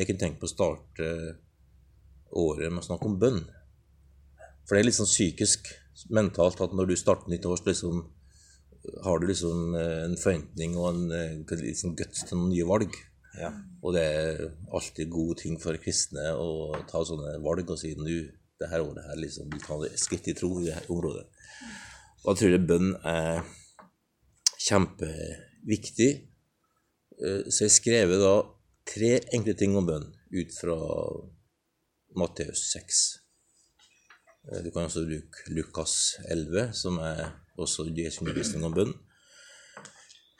Jeg kunne tenkt på å starte året med å snakke om bønn. For det er litt sånn psykisk, mentalt, at når du starter nytt år, så liksom, har du liksom eh, en forventning og en eh, liksom guts til noen nye valg. Ja. Og det er alltid gode ting for kristne å ta sånne valg og si nå, det her året her liksom, vi tar et skritt i tro i det området. Og jeg tror det bønn er kjempeviktig. Eh, Så jeg skrev da tre enkle ting om bønn ut fra Matteus 6. Eh, Du kan også bruke Lukas 11, som er også Jesu undervisning om bønn.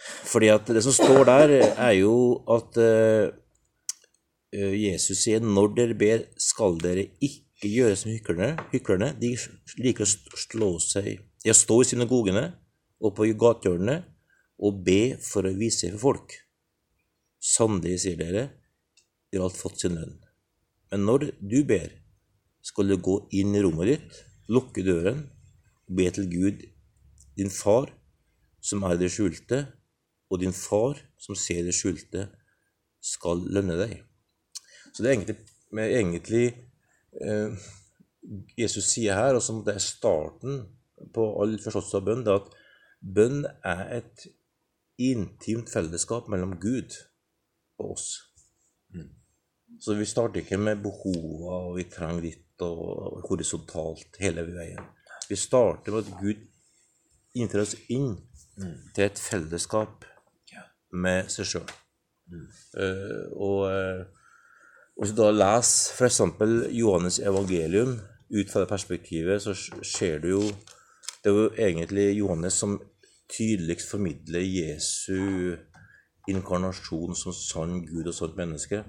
Fordi at det som står der, er jo at eh, eh, Jesus sier når dere ber, skal dere ikke gjøre som hyklerne. hyklerne. De liker å slå seg De står i synagogene og på gatehjørnene og be for å vise seg for folk. Sannelig, sier dere, de har alt fått sin lønn. Men når du ber, skal du gå inn i rommet ditt, lukke døren og be til Gud, din far, som er det skjulte, og din far, som ser det skjulte, skal lønne deg. Så det er egentlig, egentlig eh, Jesus sier her, og som det er starten på all forståelse av bønn, det er at bønn er et intimt fellesskap mellom Gud og oss. Så vi starter ikke med behova, og vi trenger litt og horisontalt hele veien. Vi starter med at Gud innfører oss inn til et fellesskap med seg sjøl. og, Uh, og hvis du da leser f.eks. Johannes evangelium ut fra det perspektivet, så ser du jo Det er jo egentlig Johannes som tydeligst formidler Jesu inkarnasjon som sann Gud og sant menneske.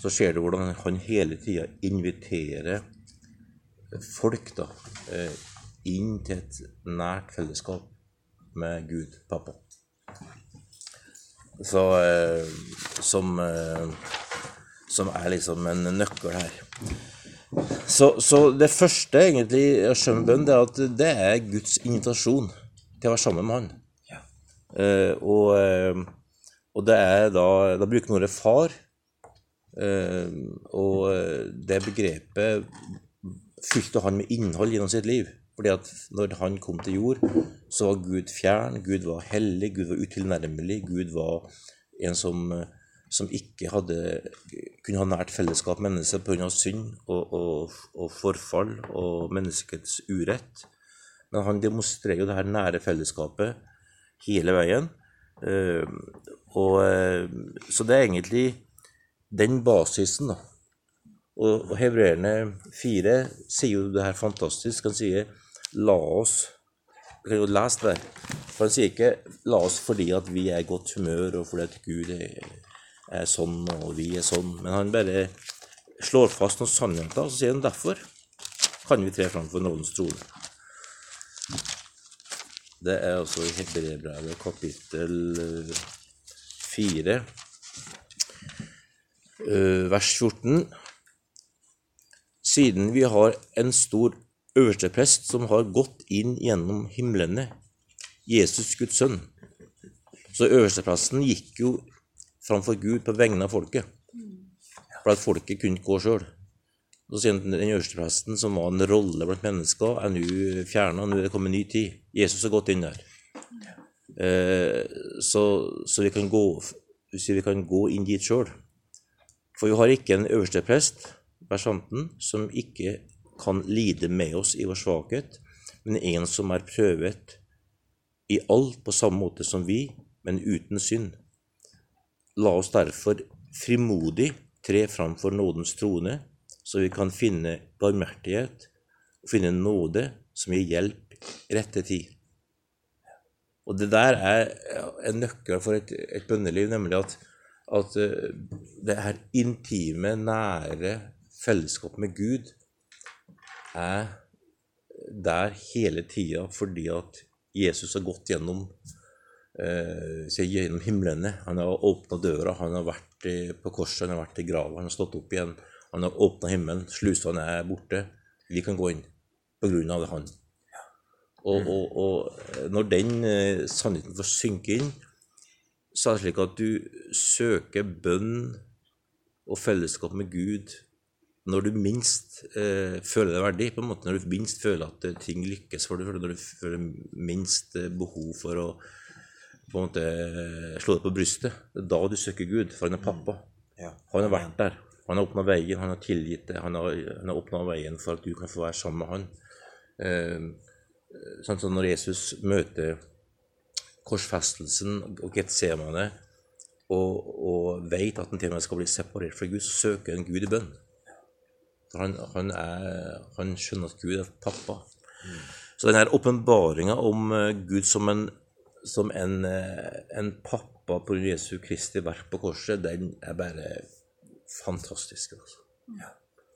Så ser du hvordan han hele tida inviterer folk da, eh, inn til et nært fellesskap med Gud, pappa. Så eh, som, eh, som er liksom en nøkkel her. Så, så det første egentlig å skjønne bønn, det er at det er Guds invitasjon til å være sammen med Han. Ja. Og, og det er da Da bruker man ordet far. Eh, og eh, det begrepet fylte han med innhold gjennom sitt liv. Fordi at når han kom til jord, så var Gud fjern, Gud var hellig, Gud var utilnærmelig, Gud var en som, eh, som ikke hadde, kunne ha nært fellesskap med mennesker pga. synd og, og, og forfall og menneskets urett. Men han demonstrerer jo det her nære fellesskapet hele veien. Og, eh, så det er egentlig den basisen, da. Og, og hebreerne 4 sier jo det her fantastisk. Han sier 'la oss' Du kan jo lese det. For han sier ikke 'la oss fordi at vi er i godt humør, og fordi at Gud er, er sånn, og vi er sånn'. Men han bare slår fast noen sannheter, og så sier han 'derfor kan vi tre fram for nådens trone'. Det er altså i Hebreerbrevet kapittel 4, eh, vers 14. Siden vi har en stor øversteprest som har gått inn gjennom himlene, Jesus Guds sønn. Så øverstepresten gikk jo framfor Gud på vegne av folket. For at folket kunne ikke gå sjøl. Så sier han den øverstepresten, som var en rolle blant mennesker, er nå fjerna. Nå er det kommet en ny tid. Jesus har gått inn der. Eh, så, så vi kan gå, vi kan gå inn dit sjøl. For vi har ikke en øverste prest, versanten, som ikke kan lide med oss i vår svakhet, men en som er prøvet i alt på samme måte som vi, men uten synd. La oss derfor frimodig tre fram for nådens trone, så vi kan finne barmhjertighet og finne nåde som gir hjelp rette tid. Og det der er en nøkkel for et, et bønneliv, nemlig at, at eh, det her intime, nære fellesskapet med Gud er der hele tida fordi at Jesus har gått gjennom, eh, gjennom himlene. Han har åpna døra, han har vært i, på korset, han har vært i grava, han har stått opp igjen. Han har åpna himmelen, slusene er borte. Vi kan gå inn på grunn av det han. Og, og, og når den eh, sannheten får synke inn, så er det slik at du søker bønn og fellesskap med Gud når du minst eh, føler deg verdig, på en måte, når du minst føler at eh, ting lykkes for deg, når du føler minst eh, behov for å på en måte slå deg på brystet. Det er da du søker Gud, for han er pappa. Ja. Han har vært der. Han har åpna veien, han har tilgitt det. Han har, han har åpna veien for at du kan få være sammen med han. Eh, sånn som når Jesus møter korsfestelsen og Getsemane og, og vet at han til og med skal bli separert fra Gud, så søker han Gud i bønn. Han, han, er, han skjønner at Gud er pappa. Så denne åpenbaringa om eh, Gud som en, som en, eh, en pappa på Jesu Kristi verk på korset, den er bare fantastisk. Altså.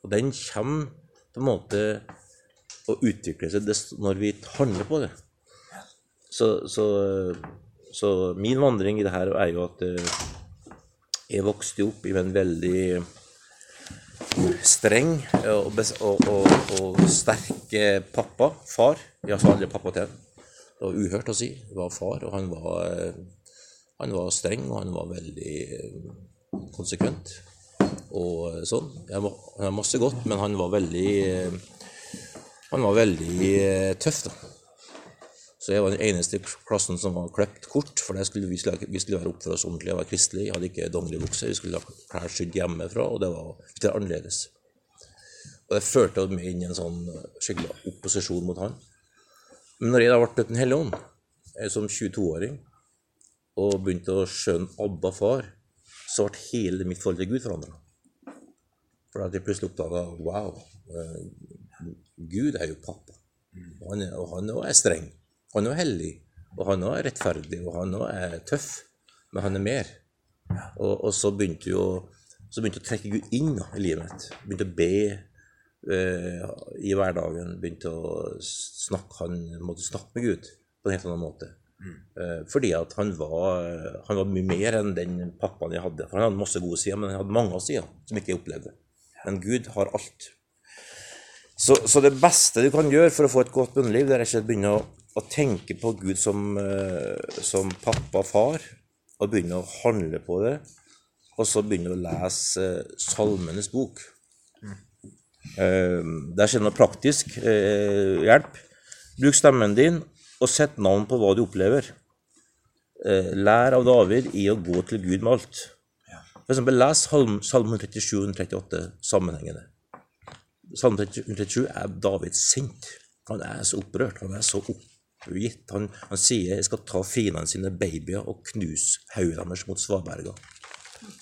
Og den kommer på en måte å utvikle seg når vi handler på det. Så, så, så min vandring i det her er jo at eh, jeg vokste opp i en veldig streng og, og, og, og sterk eh, pappa, far. Jeg sa aldri pappa til ham. Det var uhørt å si. Det var far, og han var, eh, han var streng, og han var veldig konsekvent. Og sånn. Han var masse godt, men han var veldig Han var veldig eh, tøff, da. Så jeg var den eneste i klassen som var klept kort, for skulle, vi, skulle, vi skulle være oppføre oss ordentlig og være kristelige. Jeg hadde ikke dongeribukse, vi skulle ha klær sydd hjemmefra, og det var litt annerledes. Og det førte meg inn i en sånn skikkelig opposisjon mot han. Men når jeg da ble døpt Den hellige ånd, eh, som 22-åring, og begynte å skjønne Abba far, så ble hele mitt forhold til Gud forandra. For at jeg plutselig oppdaga wow, eh, Gud er jo pappa. Og han og han også er streng. Han er hellig. Og han også er rettferdig, og han også er tøff. Men han er mer. Og, og så begynte jo så begynte å trekke Gud inn da, i livet mitt. Begynte å be eh, i hverdagen. Begynte å snakke Han måtte snakke med Gud på en helt annen måte. Eh, fordi at han var, han var mye mer enn den pappaen jeg hadde. For han hadde masse gode sider, men han hadde mange sider som ikke jeg opplevde. Men Gud har alt. Så, så det beste du kan gjøre for å få et godt bønneliv, det er ikke å begynne å, å tenke på Gud som, eh, som pappa og far, og begynne å handle på det. Og så begynne å lese eh, Salmenes bok. Eh, der skjer noe praktisk hjelp. Bruk stemmen din, og sett navn på hva du opplever. Lær av David i å gå til Gud med alt. For eksempel, les Salm, Salme 137 og 38 sammenhengende. Salme 37 er David sint. Han er så opprørt. Han er så oppgitt. Han, han sier 'jeg skal ta fiendene sine babyer og knuse hodet deres mot svaberga'.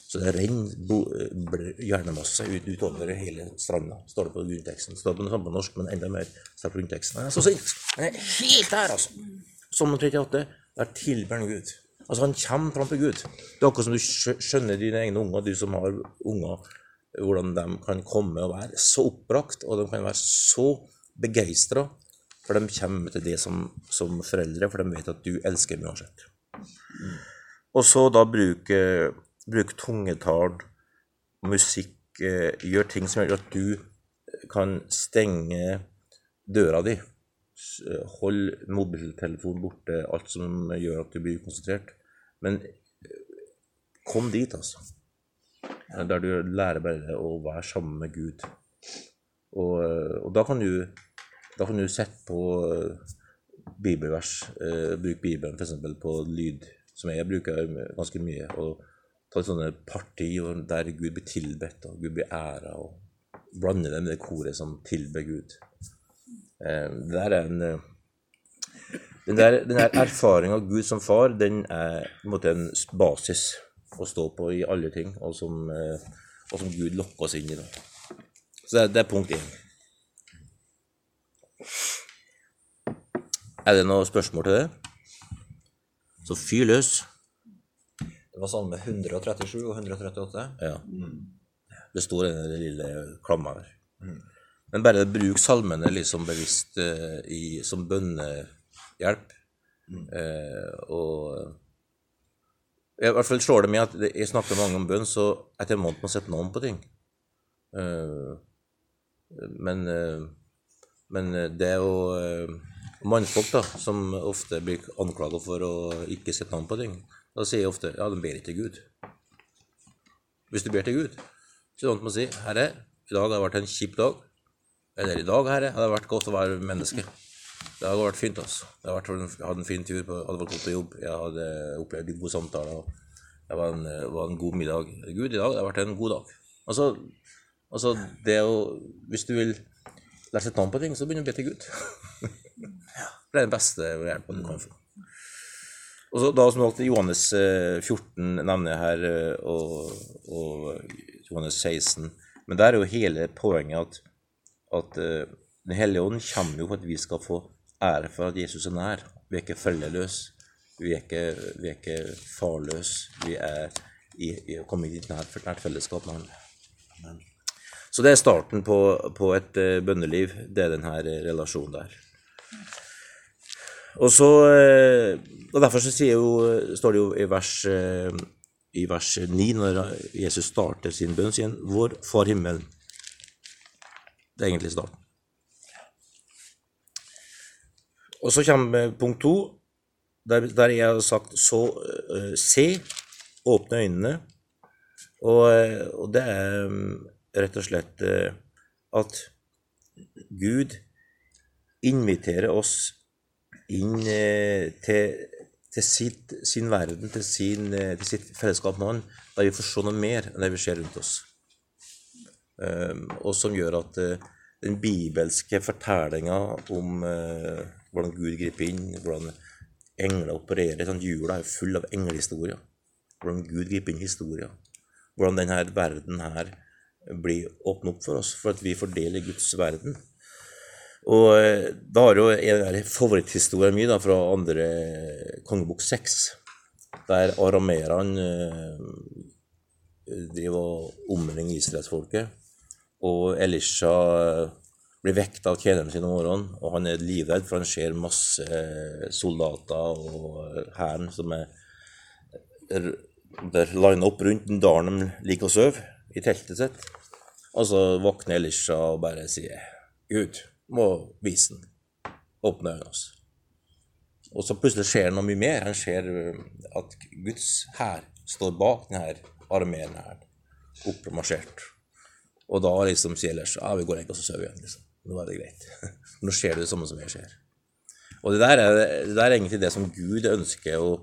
Så det renner hjernemasse ut, utover hele stranda, står det på grunnteksten. Står det på norsk, men enda mer står på grunnteksten. Han er så sint. Han er helt der, altså. Salme 38, der tilber han Gud. Altså, han kommer fram til Gud. Det er akkurat som du skjønner dine egne unger, du som har unger, hvordan de kan komme og være så oppbrakt, og de kan være så begeistra, for de kommer til det som, som foreldre, for de vet at du elsker dem uansett. Og så da bruke, bruke tungetall, musikk, eh, gjør ting som gjør at du kan stenge døra di. Hold mobiltelefonen borte, alt som gjør at du blir ukonsentrert. Men eh, kom dit, altså. Der du lærer bare å være sammen med Gud. Og, og da kan du da kan du sette på eh, bibelvers, eh, bruk Bibelen f.eks. på lyd, som jeg bruker ganske mye, og ta sånne parti der Gud blir tilbedt og Gud blir æra, og blande det med det koret som tilber Gud. Eh, det der er en eh, den der, der erfaringa av Gud som far, den er på en måte en basis å stå på i alle ting, og som, eh, og som Gud lokker oss inn i. Da. Så det, det er punkt én. Er det noe spørsmål til det? Så fyr løs. Det var salme 137 og 138. Ja. Det står den lille klamma der. Men bare bruk salmene liksom bevisst eh, i, som bønnehjelp. Eh, og I hvert fall slår det meg at jeg snakker mange om bønn, så etter en måned må man sette navn på ting. Eh, men, eh, men det er jo eh, mannfolk da, som ofte blir anklaga for å ikke sette navn på ting. Da sier jeg ofte ja, de ber ikke til Gud. Hvis du ber til Gud, så er det at å si Herre, i dag har vært en kjip dag. Eller i dag, Herre, har det vært godt å være menneske. Det har vært fint, altså. Jeg hadde vært, hadde en fin tur, på, hadde vært godt på jobb. Jeg hadde opplevd gode samtaler. Det var en, var en god middag. Gud, i dag det har vært en god dag. Altså, altså det å Hvis du vil lære seg et navn på ting, så begynner du å be til Gud. Det er den beste hjelpen du kan få. Og så da som alltid Johannes eh, 14 nevner jeg her, eh, og, og Johannes 16. Men der er jo hele poenget at, at eh, Den hellige ånd kommer jo for at vi skal få ære for at Jesus er nær. Vi er ikke foreldreløse. Vi er ikke, ikke farløse. Vi er i, i, kommet i et nært, nært fellesskap med Han. Så det er starten på, på et eh, bønneliv. Det er denne relasjonen der. Og så eh, og Derfor så jo, står det jo i vers, eh, i vers 9, når Jesus starter sin bønn, sier han 'Vår Far himmelen'. Det er egentlig starten. Og så kommer punkt to, der, der jeg har sagt 'så uh, se', åpne øynene. Og, og det er um, rett og slett at Gud inviterer oss inn til, til sitt, sin verden, til, sin, til, sitt fellesskap med Han, der vi får se noe mer enn det vi ser rundt oss. Og som gjør at den bibelske fortellinga om hvordan Gud griper inn, hvordan engler opererer. Sånn, jula er full av englehistorier. Hvordan Gud griper inn historier. Hvordan denne verden her blir åpnet opp for oss, for at vi fordeler Guds verden. Og eh, da har jo en favoritthistorie da, fra andre kongebok seks, der arameerne eh, driver og omringer israelsfolket, og Elisha blir vekt av tjeneren sin om morgenen, og han er livredd, for han ser masse soldater og hæren som er der lina opp rundt den dalen de liker å sove, i teltet sitt. Og så våkner Elisha og bare sier Gud, må vise den. Åpne øynene hans. Og så plutselig skjer det noe mye mer. Han ser at Guds hær står bak denne armeen her, oppmarsjert. Og da liksom sier Elisha ja, vi går ikke og sover igjen. liksom. Nå er det greit. Nå skjer det det samme som jeg ser. Og det der, er, det der er egentlig det som Gud ønsker å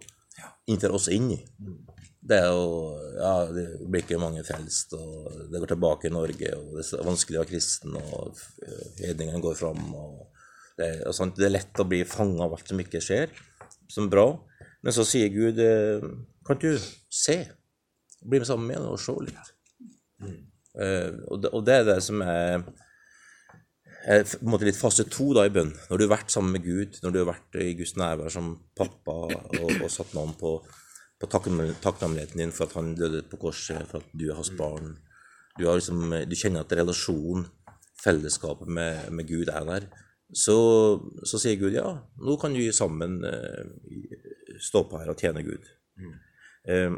innføre oss inn i. Det er jo Ja, det blir ikke mange frelst, og det går tilbake i Norge, og det er vanskelig å være kristen, og hedningene går fram, og det, og sånt. det er lett å bli fanga av alt som ikke skjer, som er bra. Men så sier Gud Kan du se? Bli med sammen med meg og se litt. Mm. Uh, og, det, og det er det som er er på en måte litt fase to da i bønn. Når du har vært sammen med Gud, når du har vært i Guds nærvær som pappa og, og satt navn på, på takknemligheten din for at han døde på korset, for at du er hans barn. Du, liksom, du kjenner at relasjonen, fellesskapet med, med, Gud er der. Så, så, sier Gud ja, nå kan vi sammen uh, stå på her og tjene Gud. Mm. Um,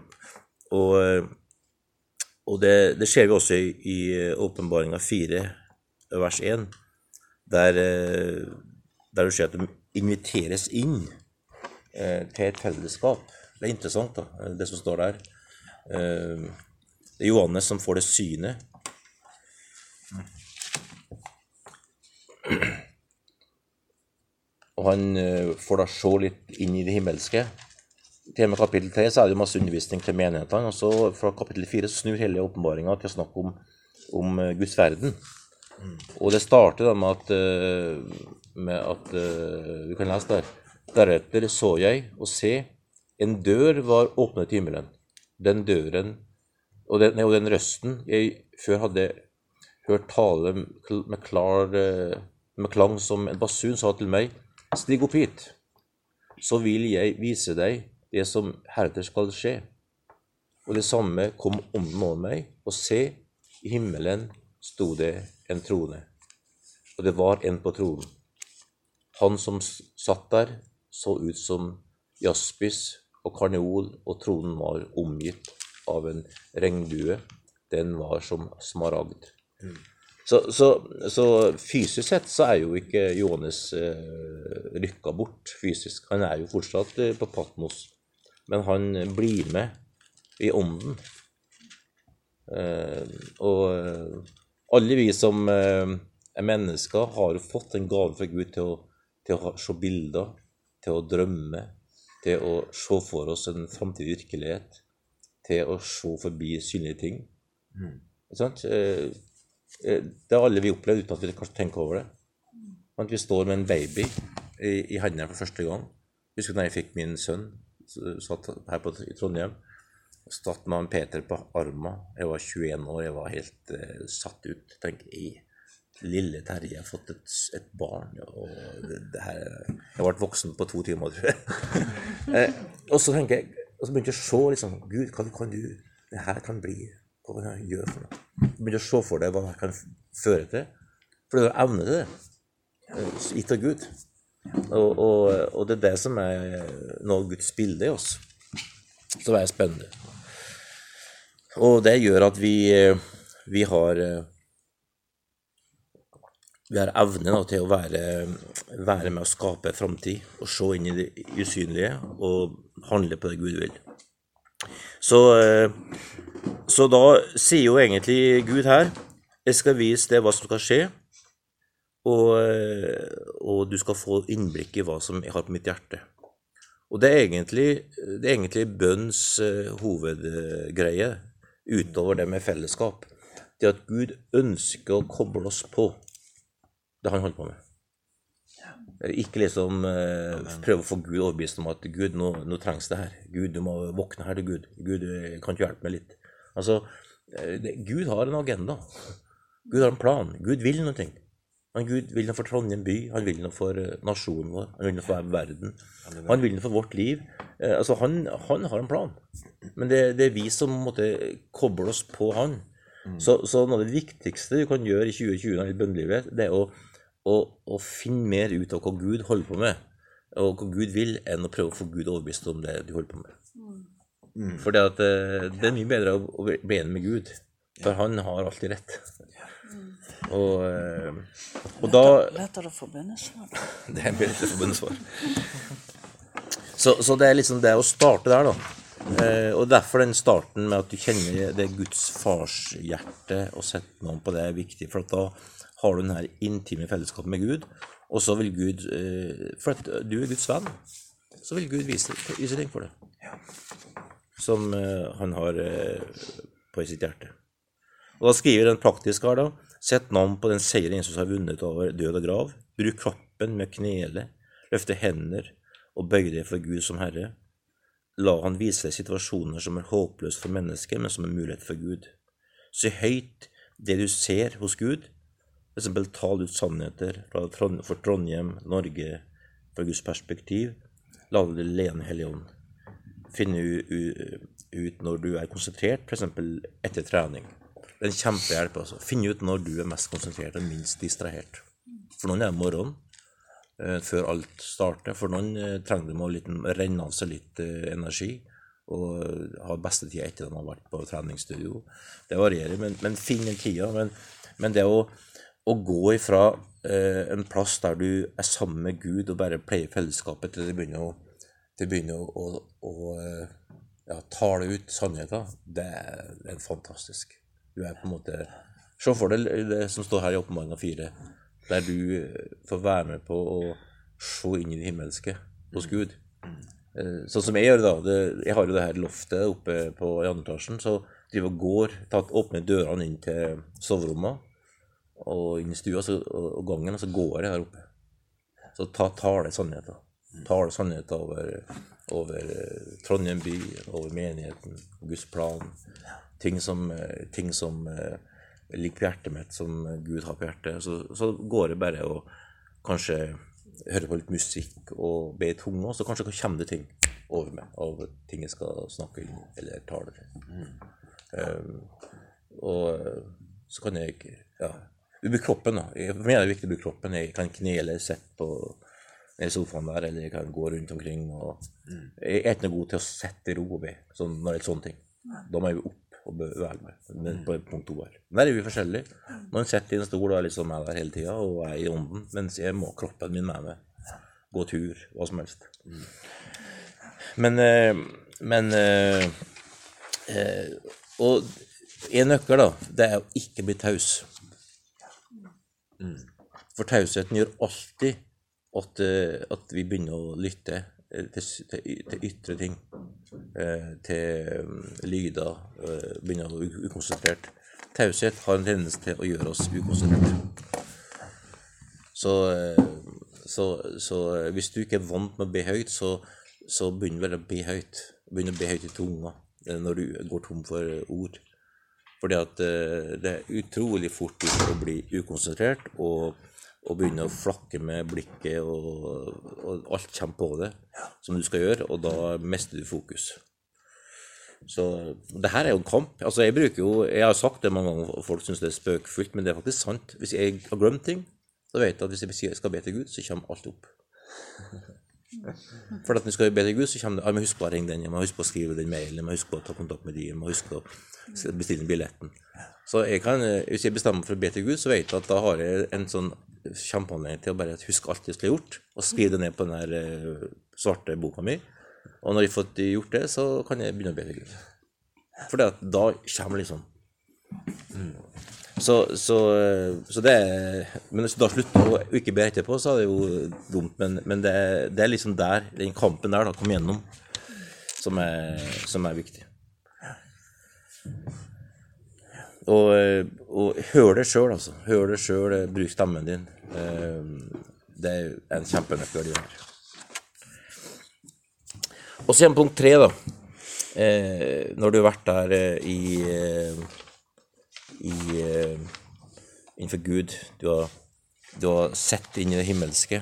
og, og det, det, ser vi også i åpenbaringa 4, vers 1 der, eh, der du ser at de inviteres inn eh, til et fellesskap. Det er interessant, da, det som står der. Eh, det er Johannes som får det synet. Og han får da se litt inn i det himmelske. Til med kapittel 3 så er det masse undervisning til menighetene. Og så fra kapittel 4 så snur hele åpenbaringa til å snakke om, om Guds verden. Og det starter da med at, eh, med at Du eh, kan lese der. Deretter så jeg og se, en dør var åpnet i himmelen. Den døren og den, og den røsten jeg før hadde hørt tale med, klar, eh, med klang som en basun, sa til meg, stig opp hit, så vil jeg vise deg det som heretter skal skje. Og det samme kom om over meg, og se, i himmelen sto det en trone, og det var en på tronen. Han som satt der, så ut som jaspis og karneol, og tronen var omgitt av en regnbue. Den var som smaragd. Mm. Så, så, så, fysisk sett så er jo ikke Johannes eh, rykka bort fysisk. Han er jo fortsatt eh, på Patmos, men han blir med i ånden. Eh, og eh, alle vi som eh, er mennesker, har jo fått en gave fra Gud til å, til å se bilder, til å drømme, til å se for oss en framtidig virkelighet, til å se forbi synlige ting. Mm. Eh, eh, Det har alle vi opplevd uten at vi kanskje tenker over det. At vi står med en baby i, i hendene for første gang. Jeg husker da jeg fikk min sønn, satt her på, i Trondheim. Satt med han Peter på arma. Jeg var 21 år, jeg var helt uh, satt ut. Tenk, jeg, lille Terje har fått et, et barn, og det, det her Jeg ble voksen på to timer, tror jeg. eh, og så tenker jeg, og så begynte jeg å se liksom, Gud, hva kan du Det her kan bli Hva kan jeg gjøre for noe? Begynte å se for deg hva det kan føre til. For du har evne til det. eh, Gitt av Gud. Og, og, og det er det som er noe av Guds bilde i oss. Som er spennende. Og det gjør at vi, eh, vi har eh, vi har evne da, til å være, være med å skape framtid og se inn i det usynlige og handle på det Gud vil. Så, eh, så da sier jo egentlig Gud her Jeg skal vise deg hva som skal skje, og, og du skal få innblikk i hva som jeg har på mitt hjerte. Og det er egentlig, det er egentlig bønns hovedgreie, utover det med fellesskap. Det at Gud ønsker å koble oss på det han holder på med. Ikke liksom eh, prøve å få Gud overbevist om at Gud, nå, nå trengs det her. Gud, du må våkne her til Gud. Gud, eh, kan du hjelpe meg litt? Altså, eh, det, Gud har en agenda. Gud har en plan. Gud vil noe. Han Gud vil noe for Trondheim by, han vil noe for eh, nasjonen vår, han vil noe for verden. Han vil noe for vårt liv. Eh, altså, han, han har en plan. Men det, det er vi som måtte koble oss på han. Så, så noe av det viktigste du kan gjøre i 2020 i bønnelivet, det er å, å, å finne mer ut av hva Gud holder på med, og hva Gud vil, enn å prøve å få Gud overbevist om det du holder på med. For det, eh, det er mye bedre å bli enig med Gud, for han har alltid rett. Og, eh, og da Lettere å få bønnesvar. Det er mer til forbundesvar. Så, så det er liksom det å starte der, da. Eh, og derfor den starten med at du kjenner det Guds farshjerte og setter noen på det, er viktig. For da har du den her intime fellesskapet med Gud, og så vil Gud eh, For at du er Guds venn, så vil Gud vise, vise ting for deg. Som eh, han har eh, på sitt hjerte. Og da skriver den praktiske her, da. Sett navn på den seieren Jesus har vunnet over død og grav. Bruk kroppen med knele, løfte hender og bøye deg for Gud som Herre. La han vise deg situasjoner som er håpløse for mennesket, men som er mulighet for Gud. Si høyt det du ser hos Gud. Eksempel tal ut sannheter for Trondheim, Norge, fra Guds perspektiv. La det lene Hellige Ånd. Finne ut når du er konsentrert, f.eks. etter trening. Det en kjempehjelp. altså. Finne ut når du er mest konsentrert og minst distrahert. For noen er det morgenen eh, før alt starter. For noen eh, trenger de å liten, renne av seg litt eh, energi og ha beste tida etter de har vært på treningsstudio. Det varierer, men, men finn den tida. Men, men det å, å gå ifra eh, en plass der du er sammen med Gud og bare pleier fellesskapet, til det begynner å, det begynner å, å, å ja, tale ut sannheter, det er, det er fantastisk. Du er på en måte Se for deg det som står her i Åpenbaringa 4, der du eh, får være med på å se inn i det himmelske hos Gud. Eh, Sånn som jeg gjør, da. Det, jeg har jo det her loftet oppe på i andre etasjen. Så driver og går, tatt, åpner dørene inn til soverommet og inn i stua så, og, gangen, og så går jeg her oppe. Så ta, sannheter. Tar det sannheter over, over eh, Trondheim by, over menigheten, Guds plan. Ting som, eh, ting som eh, ligger på hjertet mitt, som Gud har på hjertet. Så, så går det bare å kanskje høre på litt musikk og be i tunga, så kanskje kommer det ting over meg av ting jeg skal snakke inn eller tale til. Um, og så kan jeg ja, bruke kroppen. da. For meg er det viktig å bruke kroppen. Jeg kan knele, sitte på i sofaen der, eller jeg kan gå rundt omkring. og Jeg er ikke noe god til å sitte i ro og be sånn, når det er sånne ting. Da må jeg opp og være med Men på punkt to her. Men der er vi forskjellige. Man sitter i en stol og er liksom med der hele tida og er i ånden, mens jeg må kroppen min med meg. Gå tur, hva som helst. Men, eh, men eh, eh, Og En nøkkel, da, det er å ikke bli taus. For tausheten gjør alltid at, at vi begynner å lytte til, til, til ytre ting. eh, Til mm, lyder. eh, Begynner å bli ukonsentrert. Taushet har en tendens til å gjøre oss ukonsentrert. Så, eh, så, så eh, hvis du ikke er vant med å be høyt, så, så begynn vel å be høyt. Begynn å be høyt i tunga eh, når du går tom for eh, ord. Fordi at eh, det er utrolig fort du å bli ukonsentrert og, og begynne å flakke med blikket, og, og alt kommer på det som du skal gjøre, og da mister du fokus. Så det her er jo en kamp. Altså Jeg bruker jo, jeg har sagt det mange ganger, og folk syns det er spøkefullt, men det er faktisk sant. Hvis jeg har glemt ting, så vet jeg at hvis jeg skal be til Gud, så kommer alt opp. For at når du skal be til Gud, så kommer det Jeg må huske på å ringe den, jeg må huske på å skrive den mailen, jeg må huske på å ta kontakt med de, jeg må huske bestille billetten. Så jeg kan, eh, hvis jeg bestemmer meg for å be til Gud, så vet jeg at da har jeg en sånn kjempeanledning til å bare huske alt jeg skulle gjort, og skrive det ned på den her eh, svarte boka mi. Og når jeg har fått gjort det, så kan jeg begynne å be til Gud. For da kommer liksom så, så, eh, så det er Men hvis du da slutter å ikke be etterpå, så er det jo dumt. Men, men det, er- det er liksom der, den kampen der, da, kom gjennom, som er, som er viktig. Og, eh, og hør det sjøl, altså. Hør det sjøl, bruk stemmen din. Eh, Det er en kjempenøkkel. Og så igjen punkt tre, da. Eh, når du har vært der eh, i, eh, i eh, innenfor Gud, du har, du har sett inn i det himmelske,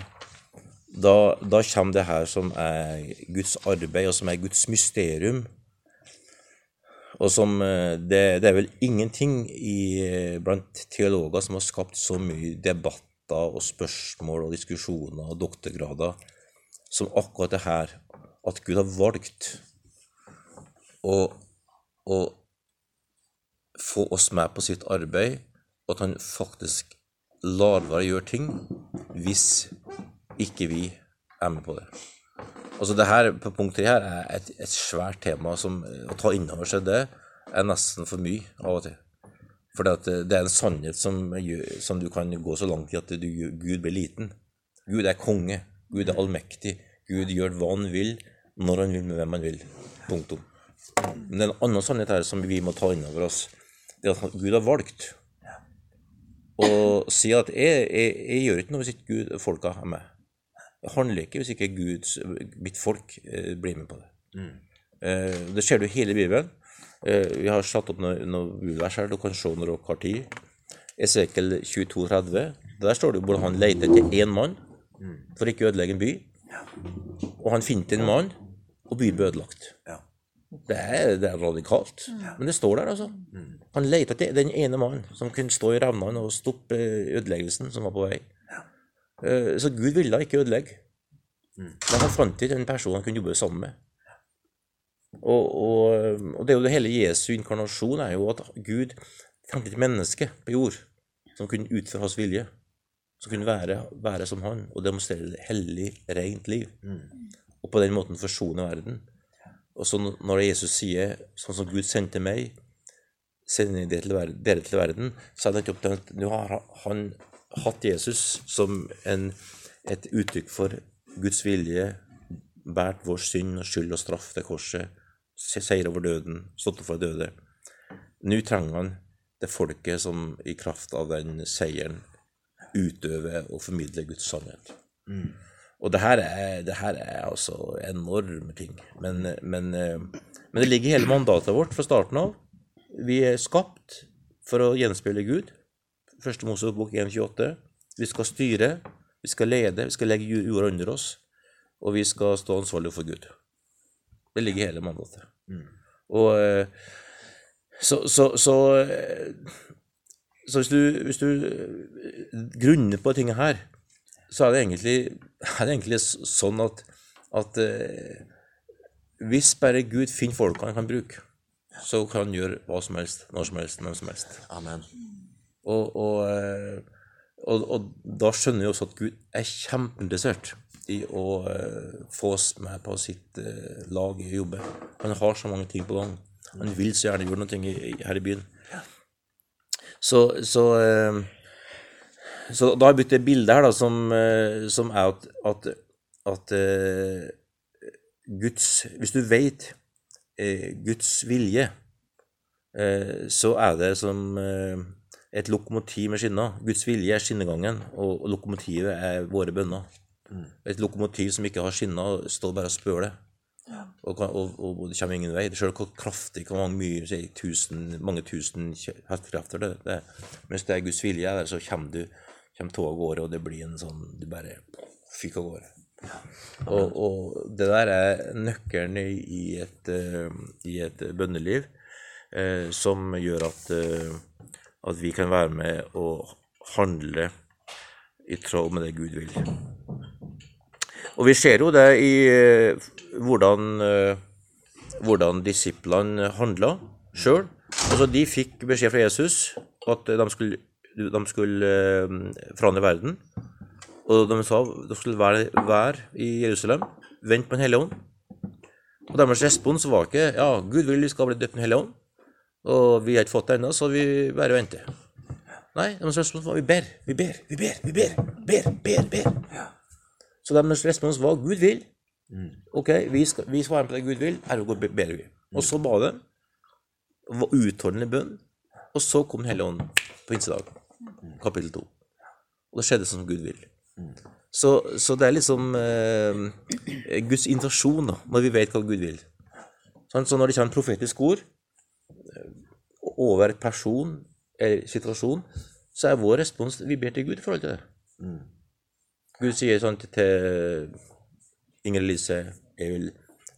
da, da kommer det her som er Guds arbeid, og som er Guds mysterium. Og som eh, det, det er vel ingenting i, eh, blant teologer som har skapt så mye debatter og spørsmål og diskusjoner og doktorgrader som akkurat det her. At Gud har valgt å, å få oss med på sitt arbeid, og at han faktisk lar være å gjøre ting hvis ikke vi er med på det. Altså det her på punkt tre her er et, et svært tema som å ta inn over seg det er nesten for mye av og til. For det er en sannhet som, som du kan gå så langt i at du, Gud blir liten. Gud er konge. Gud er allmektig. Gud gjør hva han vil, når han vil, med hvem han vil. Punktum. Men det er en annen sannhet her som vi må ta inn over oss. Det er at Gud har valgt å si at jeg, jeg, jeg gjør ikke noe hvis ikke Gud, folka er med. Det handler ikke hvis ikke Guds, mitt folk eh, blir med på det. Eh, det ser du i hele Bibelen. Eh, vi har satt opp noen noe bibelvers her, du kan se når dere har tid. Esekel 22, 30. Der står det hvordan han leter etter én mann for ikke å ødelegge en by. Og han finner en mann, og byen blir ødelagt. Det er, det er radikalt, men det står der, altså. Han leter etter den ene mannen som kunne stå i revnene og stoppe ødeleggelsen som var på vei. Eh, Så Gud ville ikke ødelegge. Men han fant ikke en person han kunne jobbe sammen med. Og, og, og det er jo det hele Jesu inkarnasjon er jo at Gud fant et menneske på jord som kunne utføre hans vilje. Som kunne være, være som han og demonstrere et hellig, rent liv. Og på den måten forsone verden. Og så når Jesus sier sånn som Gud sendte meg, sender dere til verden så er det nettopp det at nå har han hatt Jesus som en, et uttrykk for Guds vilje, båret vår synd og skyld og straff til korset, seier over døden, stått opp fra døde. Nå trenger han det folket som i kraft av den seieren utøver og formidler Guds sannhet. Og det her er, det her er altså enorme ting. Men, men, men det ligger i hele mandatet vårt fra starten av. Vi er skapt for å gjenspeile Gud. Første Mosebok 1.28. Vi skal styre, vi skal lede, vi skal legge jord- jorda under oss, og vi skal stå ansvarlig for Gud. Det ligger hele mandatet. Og eh, så, så, så, eh, så hvis du, hvis du eh, grunner på tinget her, så er det egentlig, er det egentlig sånn at, at hvis bare Gud finner folka han kan bruke, så kan han gjøre hva som helst, når som helst, hvem som helst. Amen. Og, og, eh, og, og da skjønner vi også at Gud er kjempeinteressert i å eh, få oss med på sitt eh, lag i jobben. Han har så mange ting på gang. Han vil så gjerne gjøre noe her i byen. Så, så, så da har jeg byttet et bilde her, da, som, som er at, at, at Guds Hvis du vet eh, Guds vilje, så er det som et lokomotiv med skinner. Guds vilje er skinnegangen, og, lokomotivet er våre bønner. Et lokomotiv som ikke har skinner, står bare og spør det. Og, og, og, og, det kommer ingen vei. Selv hvor kraftig hvor mange, mye, sier tusen, mange tusen hestekrefter det, det. Mens det er Guds vilje er der, så kommer du kommer toget av gårde, og det blir en sånn Du bare fyker av gårde. Og, og det der er nøkkelen i, i, et, eh, i et bønneliv eh, som gjør at, eh, at vi kan være med og handle i tråd med det Gud vil. Og vi ser jo det i eh, hvordan, eh, hvordan disiplene handla sjøl. Altså, de fikk beskjed fra Jesus at de skulle, de skulle eh, forandre verden. Og de sa de skulle være, være i Jerusalem, vente på Den hellige ånd. Og deres respons var ikke ja, Gud vil vi skal bli døpt i Den hellige ånd, og vi har ikke fått det ennå, så vi bare venter. Nei, deres respons var vi ber, vi ber, vi ber, vi ber, ber, ber, ber. Så deres respons var Gud vil. Ok, vi skal, vi svarer på det Gud vil, ergo ber vi. Og så ba de. Var utholdende bønn. Og så kom Den hellige ånd på pinsedag, kapittel 2. Og det skjedde som Gud vil. Så, så det er liksom eh, Guds invitasjon, da, når vi vet hva Gud vil. Sånn, så når det kommer en profetisk ord over en person eller situasjon, så er vår respons vi ber til Gud i forhold til det. Gud sier sånn til- til Lise Jeg vil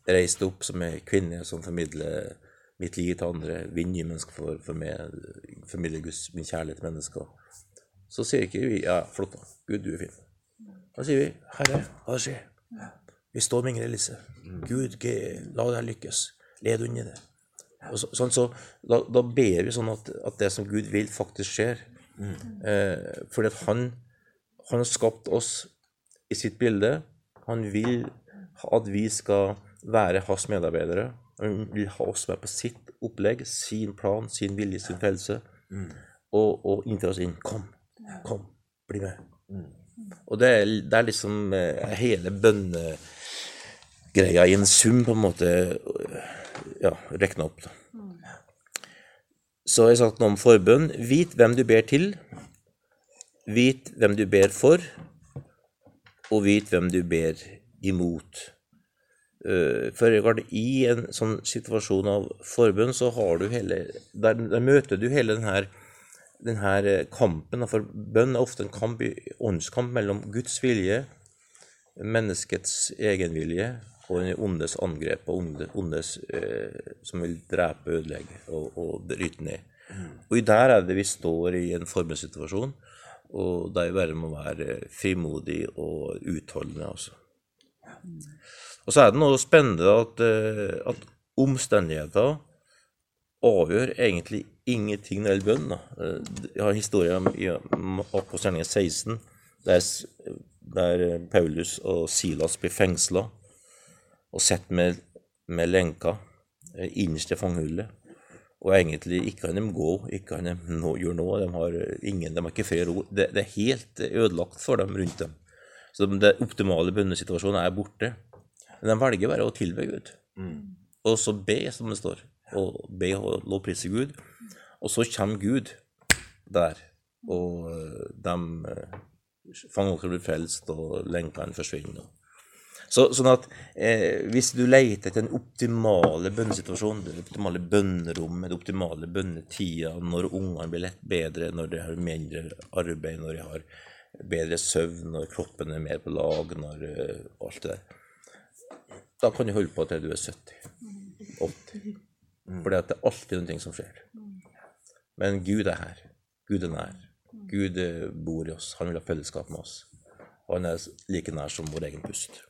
reise deg opp som ei kvinne som formidler mitt liv til andre, vinne mennesker for, for meg, formidle Guds, min kjærlighet til mennesker. Så sier ikke vi ja, flott da, Gud, du er fin. Da sier vi Herre, hva skjer? Vi står med Ingrid Lise. Gud, la det her lykkes. Led under det. Så, sånn, så da, da ber vi sånn at, at det som Gud vil, faktisk skjer. Eh, fordi at han, han har skapt oss i sitt bilde. Han vil at vi skal være hans medarbeidere. Han vil ha oss med på sitt opplegg, sin plan, sin vilje, sin frelse. Og, og inntil oss inn. Kom, kom, bli med. Og det er, det er liksom eh, hele bønnegreia i en sum, på en måte, ja, rekna opp. da. Så har jeg sagt noe om forbønn. Vit hvem du ber til. Vit hvem du ber for, og vit hvem du ber imot. Eh, For er i en sånn situasjon av forbønn, så har du hele Der, der møter du hele den her, den eh, kampen. For bønn er ofte en kamp, åndskamp mellom Guds vilje, menneskets egenvilje og den ondes angrep, og onde, ondes eh, som vil drepe, ødelegge og, og bryte ned. Og i der er det vi står i en forbundssituasjon, og der bare må være frimodig og utholdende. Også. Og så er det noe spennende at, eh, at omstendigheter avgjør egentlig ingenting når det gjelder bønn. Eh, Jeg har en historie om i 16, der, der Paulus og Silas blir fengsla og sett med, med lenker eh, innerst i fanghullet. Og egentlig ikke kan de gå, ikke kan de nå, gjøre noe. De har eh, ingen, de har ikke fred ro. Det, det er helt ødelagt for dem rundt dem. Så den optimale bønnesituasjonen er borte. Men de velger bare å tilbe Gud. Og så be, som det står. Og be og lovprise Gud. Og så kommer Gud der, og eh, de eh, fangene blir frelst, og lenkene forsvinner. Så, sånn at eh, hvis du leter etter den optimale bønnesituasjonen, det optimale bønnerommet, det optimale bønnetida, når ungene blir lett bedre, når de har mindre arbeid, når de har bedre søvn, når kroppen er mer på lag, når uh, alt det der, da kan du holde på til du er 70. 80. Fordi at det er alltid ting som skjer. Men Gud er her. Gud er nær. Gud eh, bor i oss. Han vil ha fellesskap med oss. Og han er like nær som vår egen pust.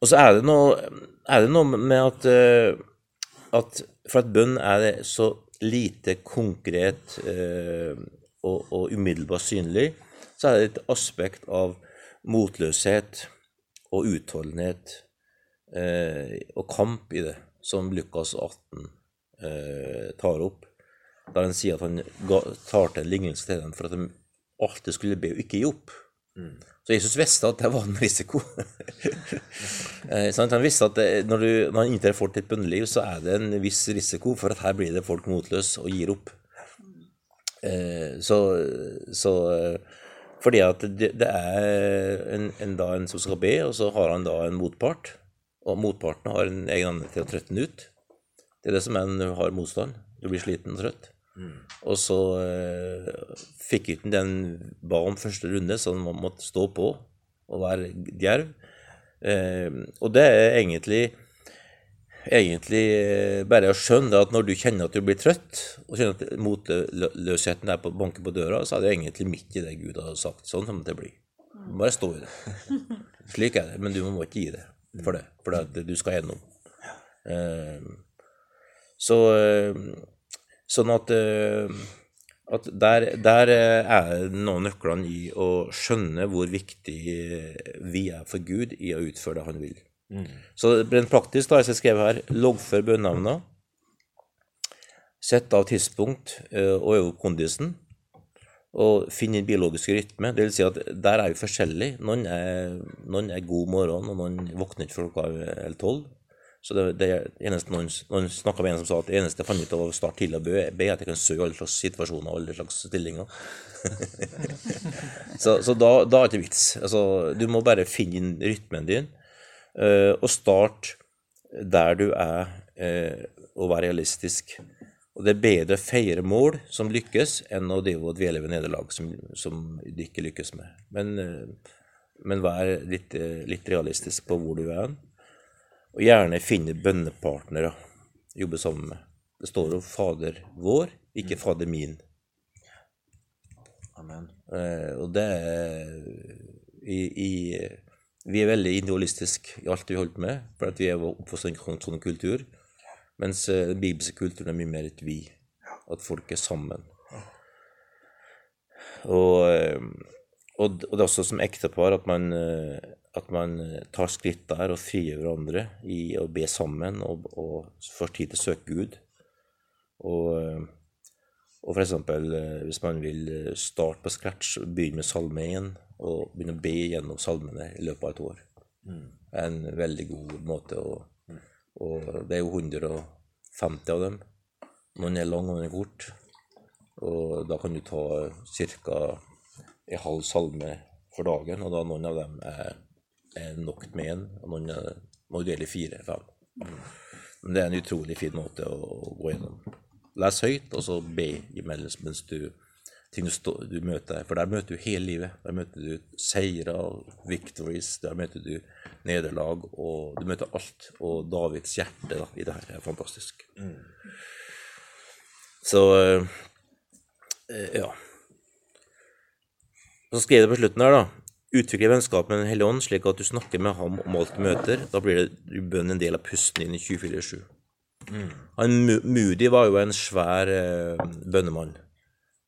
Og så er det noe, er det noe med at, eh, at for at bønn er så lite konkret eh, og, og umiddelbart synlig, så er det et aspekt av motløshet og utholdenhet eh, og kamp i det, som Lukas 18 eh, tar opp, der han sier at han tar til en lignelse til dem for at de alltid skulle be og ikke gi opp. Så Jesus visste at det var en risiko. eh. Han visste at det, når, du, når han inntar folk til et bønneliv, så er det en viss risiko for at her blir det folk motløse og gir opp. Eh, så, så eh, fordi at det, det er en, en, da en som skal be, og så har han da en motpart. Og motparten har en egen evne til å trøtte den ut. Det er det som er du har motstand. Du blir sliten og trøtt. Og så eh, fikk ikke den ba om første runde, så han må- måtte stå på og være djerv. Eh, og det er egentlig egentlig eh, bare å skjønne at når du kjenner at du blir trøtt, og kjenner at motløsheten er på banker på døra, så er det egentlig midt i det Gud har sagt. Sånn kommer det til å bli. Du må Bare stå i det. Slik er det, men du må ikke gi det for det, for det du skal gjennom. Eh, så eh, sånn at, eh, at der, der eh, er noen av nøklene i å skjønne hvor viktig vi er for Gud i å utføre det han vil. Så rent praktisk da, jeg skrev her, loggfør bønnenavnene, sett av tidspunkt eh, og øve opp kondisen, og finne din biologiske rytme. Det vil si at der er vi forskjellige. Noen er, noen er god morgen, og noen våkner ikke før klokka er tolv. Så det, det eneste noen, noen snakket med en som sa at det eneste jeg fant ut av å starte tidlig å be, er at jeg kan i alle slags situasjoner og alle slags stillinger. så så da, da er det ikke vits. Altså, du må bare finne rytmen din, uh, og starte der du er, uh, og være realistisk. Og det er bedre å feire mål som lykkes, enn å dvele ved nederlag som, som du ikke lykkes med. Men, uh, men vær litt, litt realistisk på hvor du er. Og gjerne finne bønnepartnere å jobbe sammen med. Det står jo 'Fader vår', ikke 'Fader min'. Amen. Eh, og det er i, i, Vi er veldig individualistiske i alt vi holder på med, for at vi er oppvokst i en sånn- sånn kultur. Mens eh, den bibelske kulturen er mye mer et vi. At folk er sammen. Og, eh, og, og det er også som ektepar at man, eh, at man eh, tar skritt der og frigjør hverandre i å be sammen og, og får tid til å søke Gud. Og, eh, og eksempel eh, hvis man vil starte på scratch, begynne med salme 1 og begynne å be gjennom salmene i løpet av et år. Er en veldig god måte å Og det er jo 150 av dem. Noen er lang, noen er kort. Og da kan du ta ca. en halv salme for dagen, og da noen av dem er nok med én, og noen må dele fire-fem. Men det er en utrolig fin måte å, gå gjennom. Les høyt, og så be imellom mens du ting du, stå, du møter. For der møter du hele livet. Der møter du seire victories. Der møter du nederlag, og du møter alt. Og Davids hjerte da, i det her er fantastisk. Så eh, ja. Så skrev det på slutten her, da. Utvikle vennskap med Den hellige ånd, slik at du snakker med ham om alt du møter. Da blir det bønn en del av pusten din i 24-7. Mm. Moody var jo en svær eh, bønnemann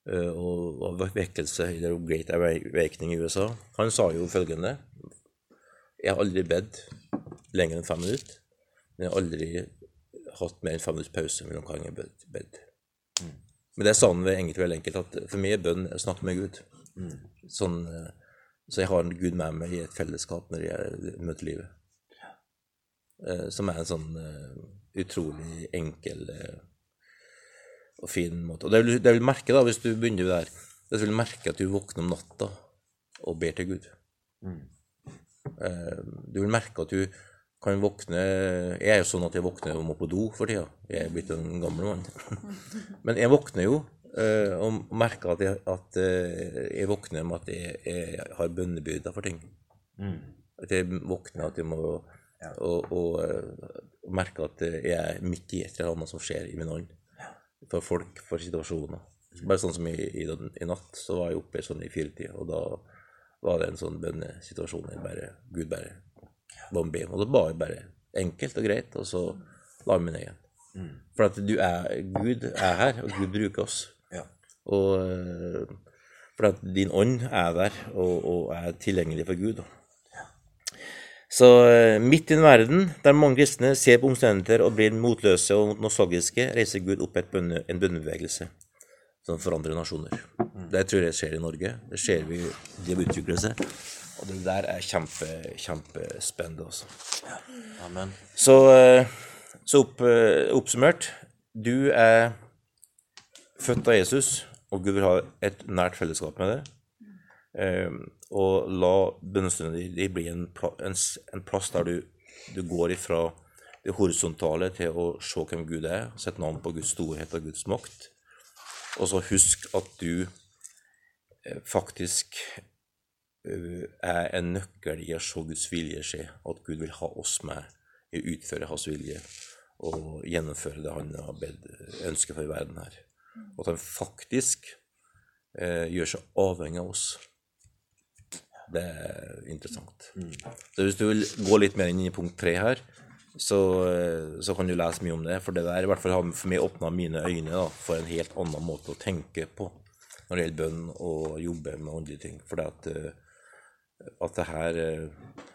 eh, og, og vekkelse i Great Awakening i USA. Han sa jo følgende Jeg har aldri bedt lenger enn fem minutter, men jeg har aldri hatt mer enn fem minutters pause mellom hver gang jeg har bedt. Men det sa han egentlig veldig enkelt, at for meg er bønn å snakke med Gud. Sånn, eh, så jeg har Gud med meg i et fellesskap når jeg møter livet. Eh, Som er en sånn eh, utrolig enkel eh, og fin måte. Og det vil, det vil merke, da, hvis du begynner der, det vil merke at du våkner om natta og ber til Gud. Mm. Du vil merke at du kan våkne Jeg er jo sånn at jeg våkner og må på do for tida. Jeg er blitt en gammel mann. Men jeg våkner jo og merker at jeg, at eh, jeg våkner med at jeg, jeg har bønnebyrder for ting. At jeg våkner at jeg må og, og, eh, og merke at jeg er midt i et eller annet som skjer i min ånd. For folk, for situasjoner. Bare sånn som i, i, i natt, så var jeg oppe sånn i firetida, og da var det en sånn bønnesituasjon. Jeg bare, Gud bare bombe om be. Og da ba jeg bare enkelt og greit, og så la jeg meg ned igjen. For at du er, Gud er her, og Gud bruker oss. Og eh, for at din ånd er der og, og er tilgjengelig for Gud. Så eh, midt i en verden der mange kristne ser på omstendigheter og blir motløse og nostalgiske, reiser Gud opp et bønne, en bønnebevegelse som forandrer nasjoner. Det tror jeg skjer i Norge. Det ser vi det utvikler seg. Og det der er kjempe, kjempespennende, også. Amen. Så, eh, så opp, oppsummert Du er født av Jesus, og Gud vil ha et nært fellesskap med deg. Eh, og la bønnestundene dine bli en, en, en plass der du, du går ifra det horisontale til å se hvem Gud er, sette navn på Guds storhet og Guds makt. Og så husk at du eh, faktisk eh, er en nøkkel i å se Guds vilje skje, at Gud vil ha oss med i å utføre Hans vilje og gjennomføre det Han har bedt, ønsker for verden her. Og at Han faktisk eh, gjør seg avhengig av oss. Det er interessant. Så hvis du vil gå litt mer inn i punkt tre her, så, eh, så kan du lese mye om det. For det der i hvert fall har for meg åpna mine øyne da, for en helt annen måte å tenke på når det gjelder bønn og jobbe med åndelige ting. For at, eh, at det her, eh,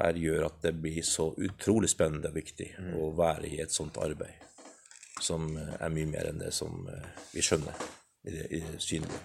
her gjør at det blir så utrolig spennende og viktig å være i et sånt arbeid som eh, er mye mer enn det som eh, vi skjønner i det, synlige.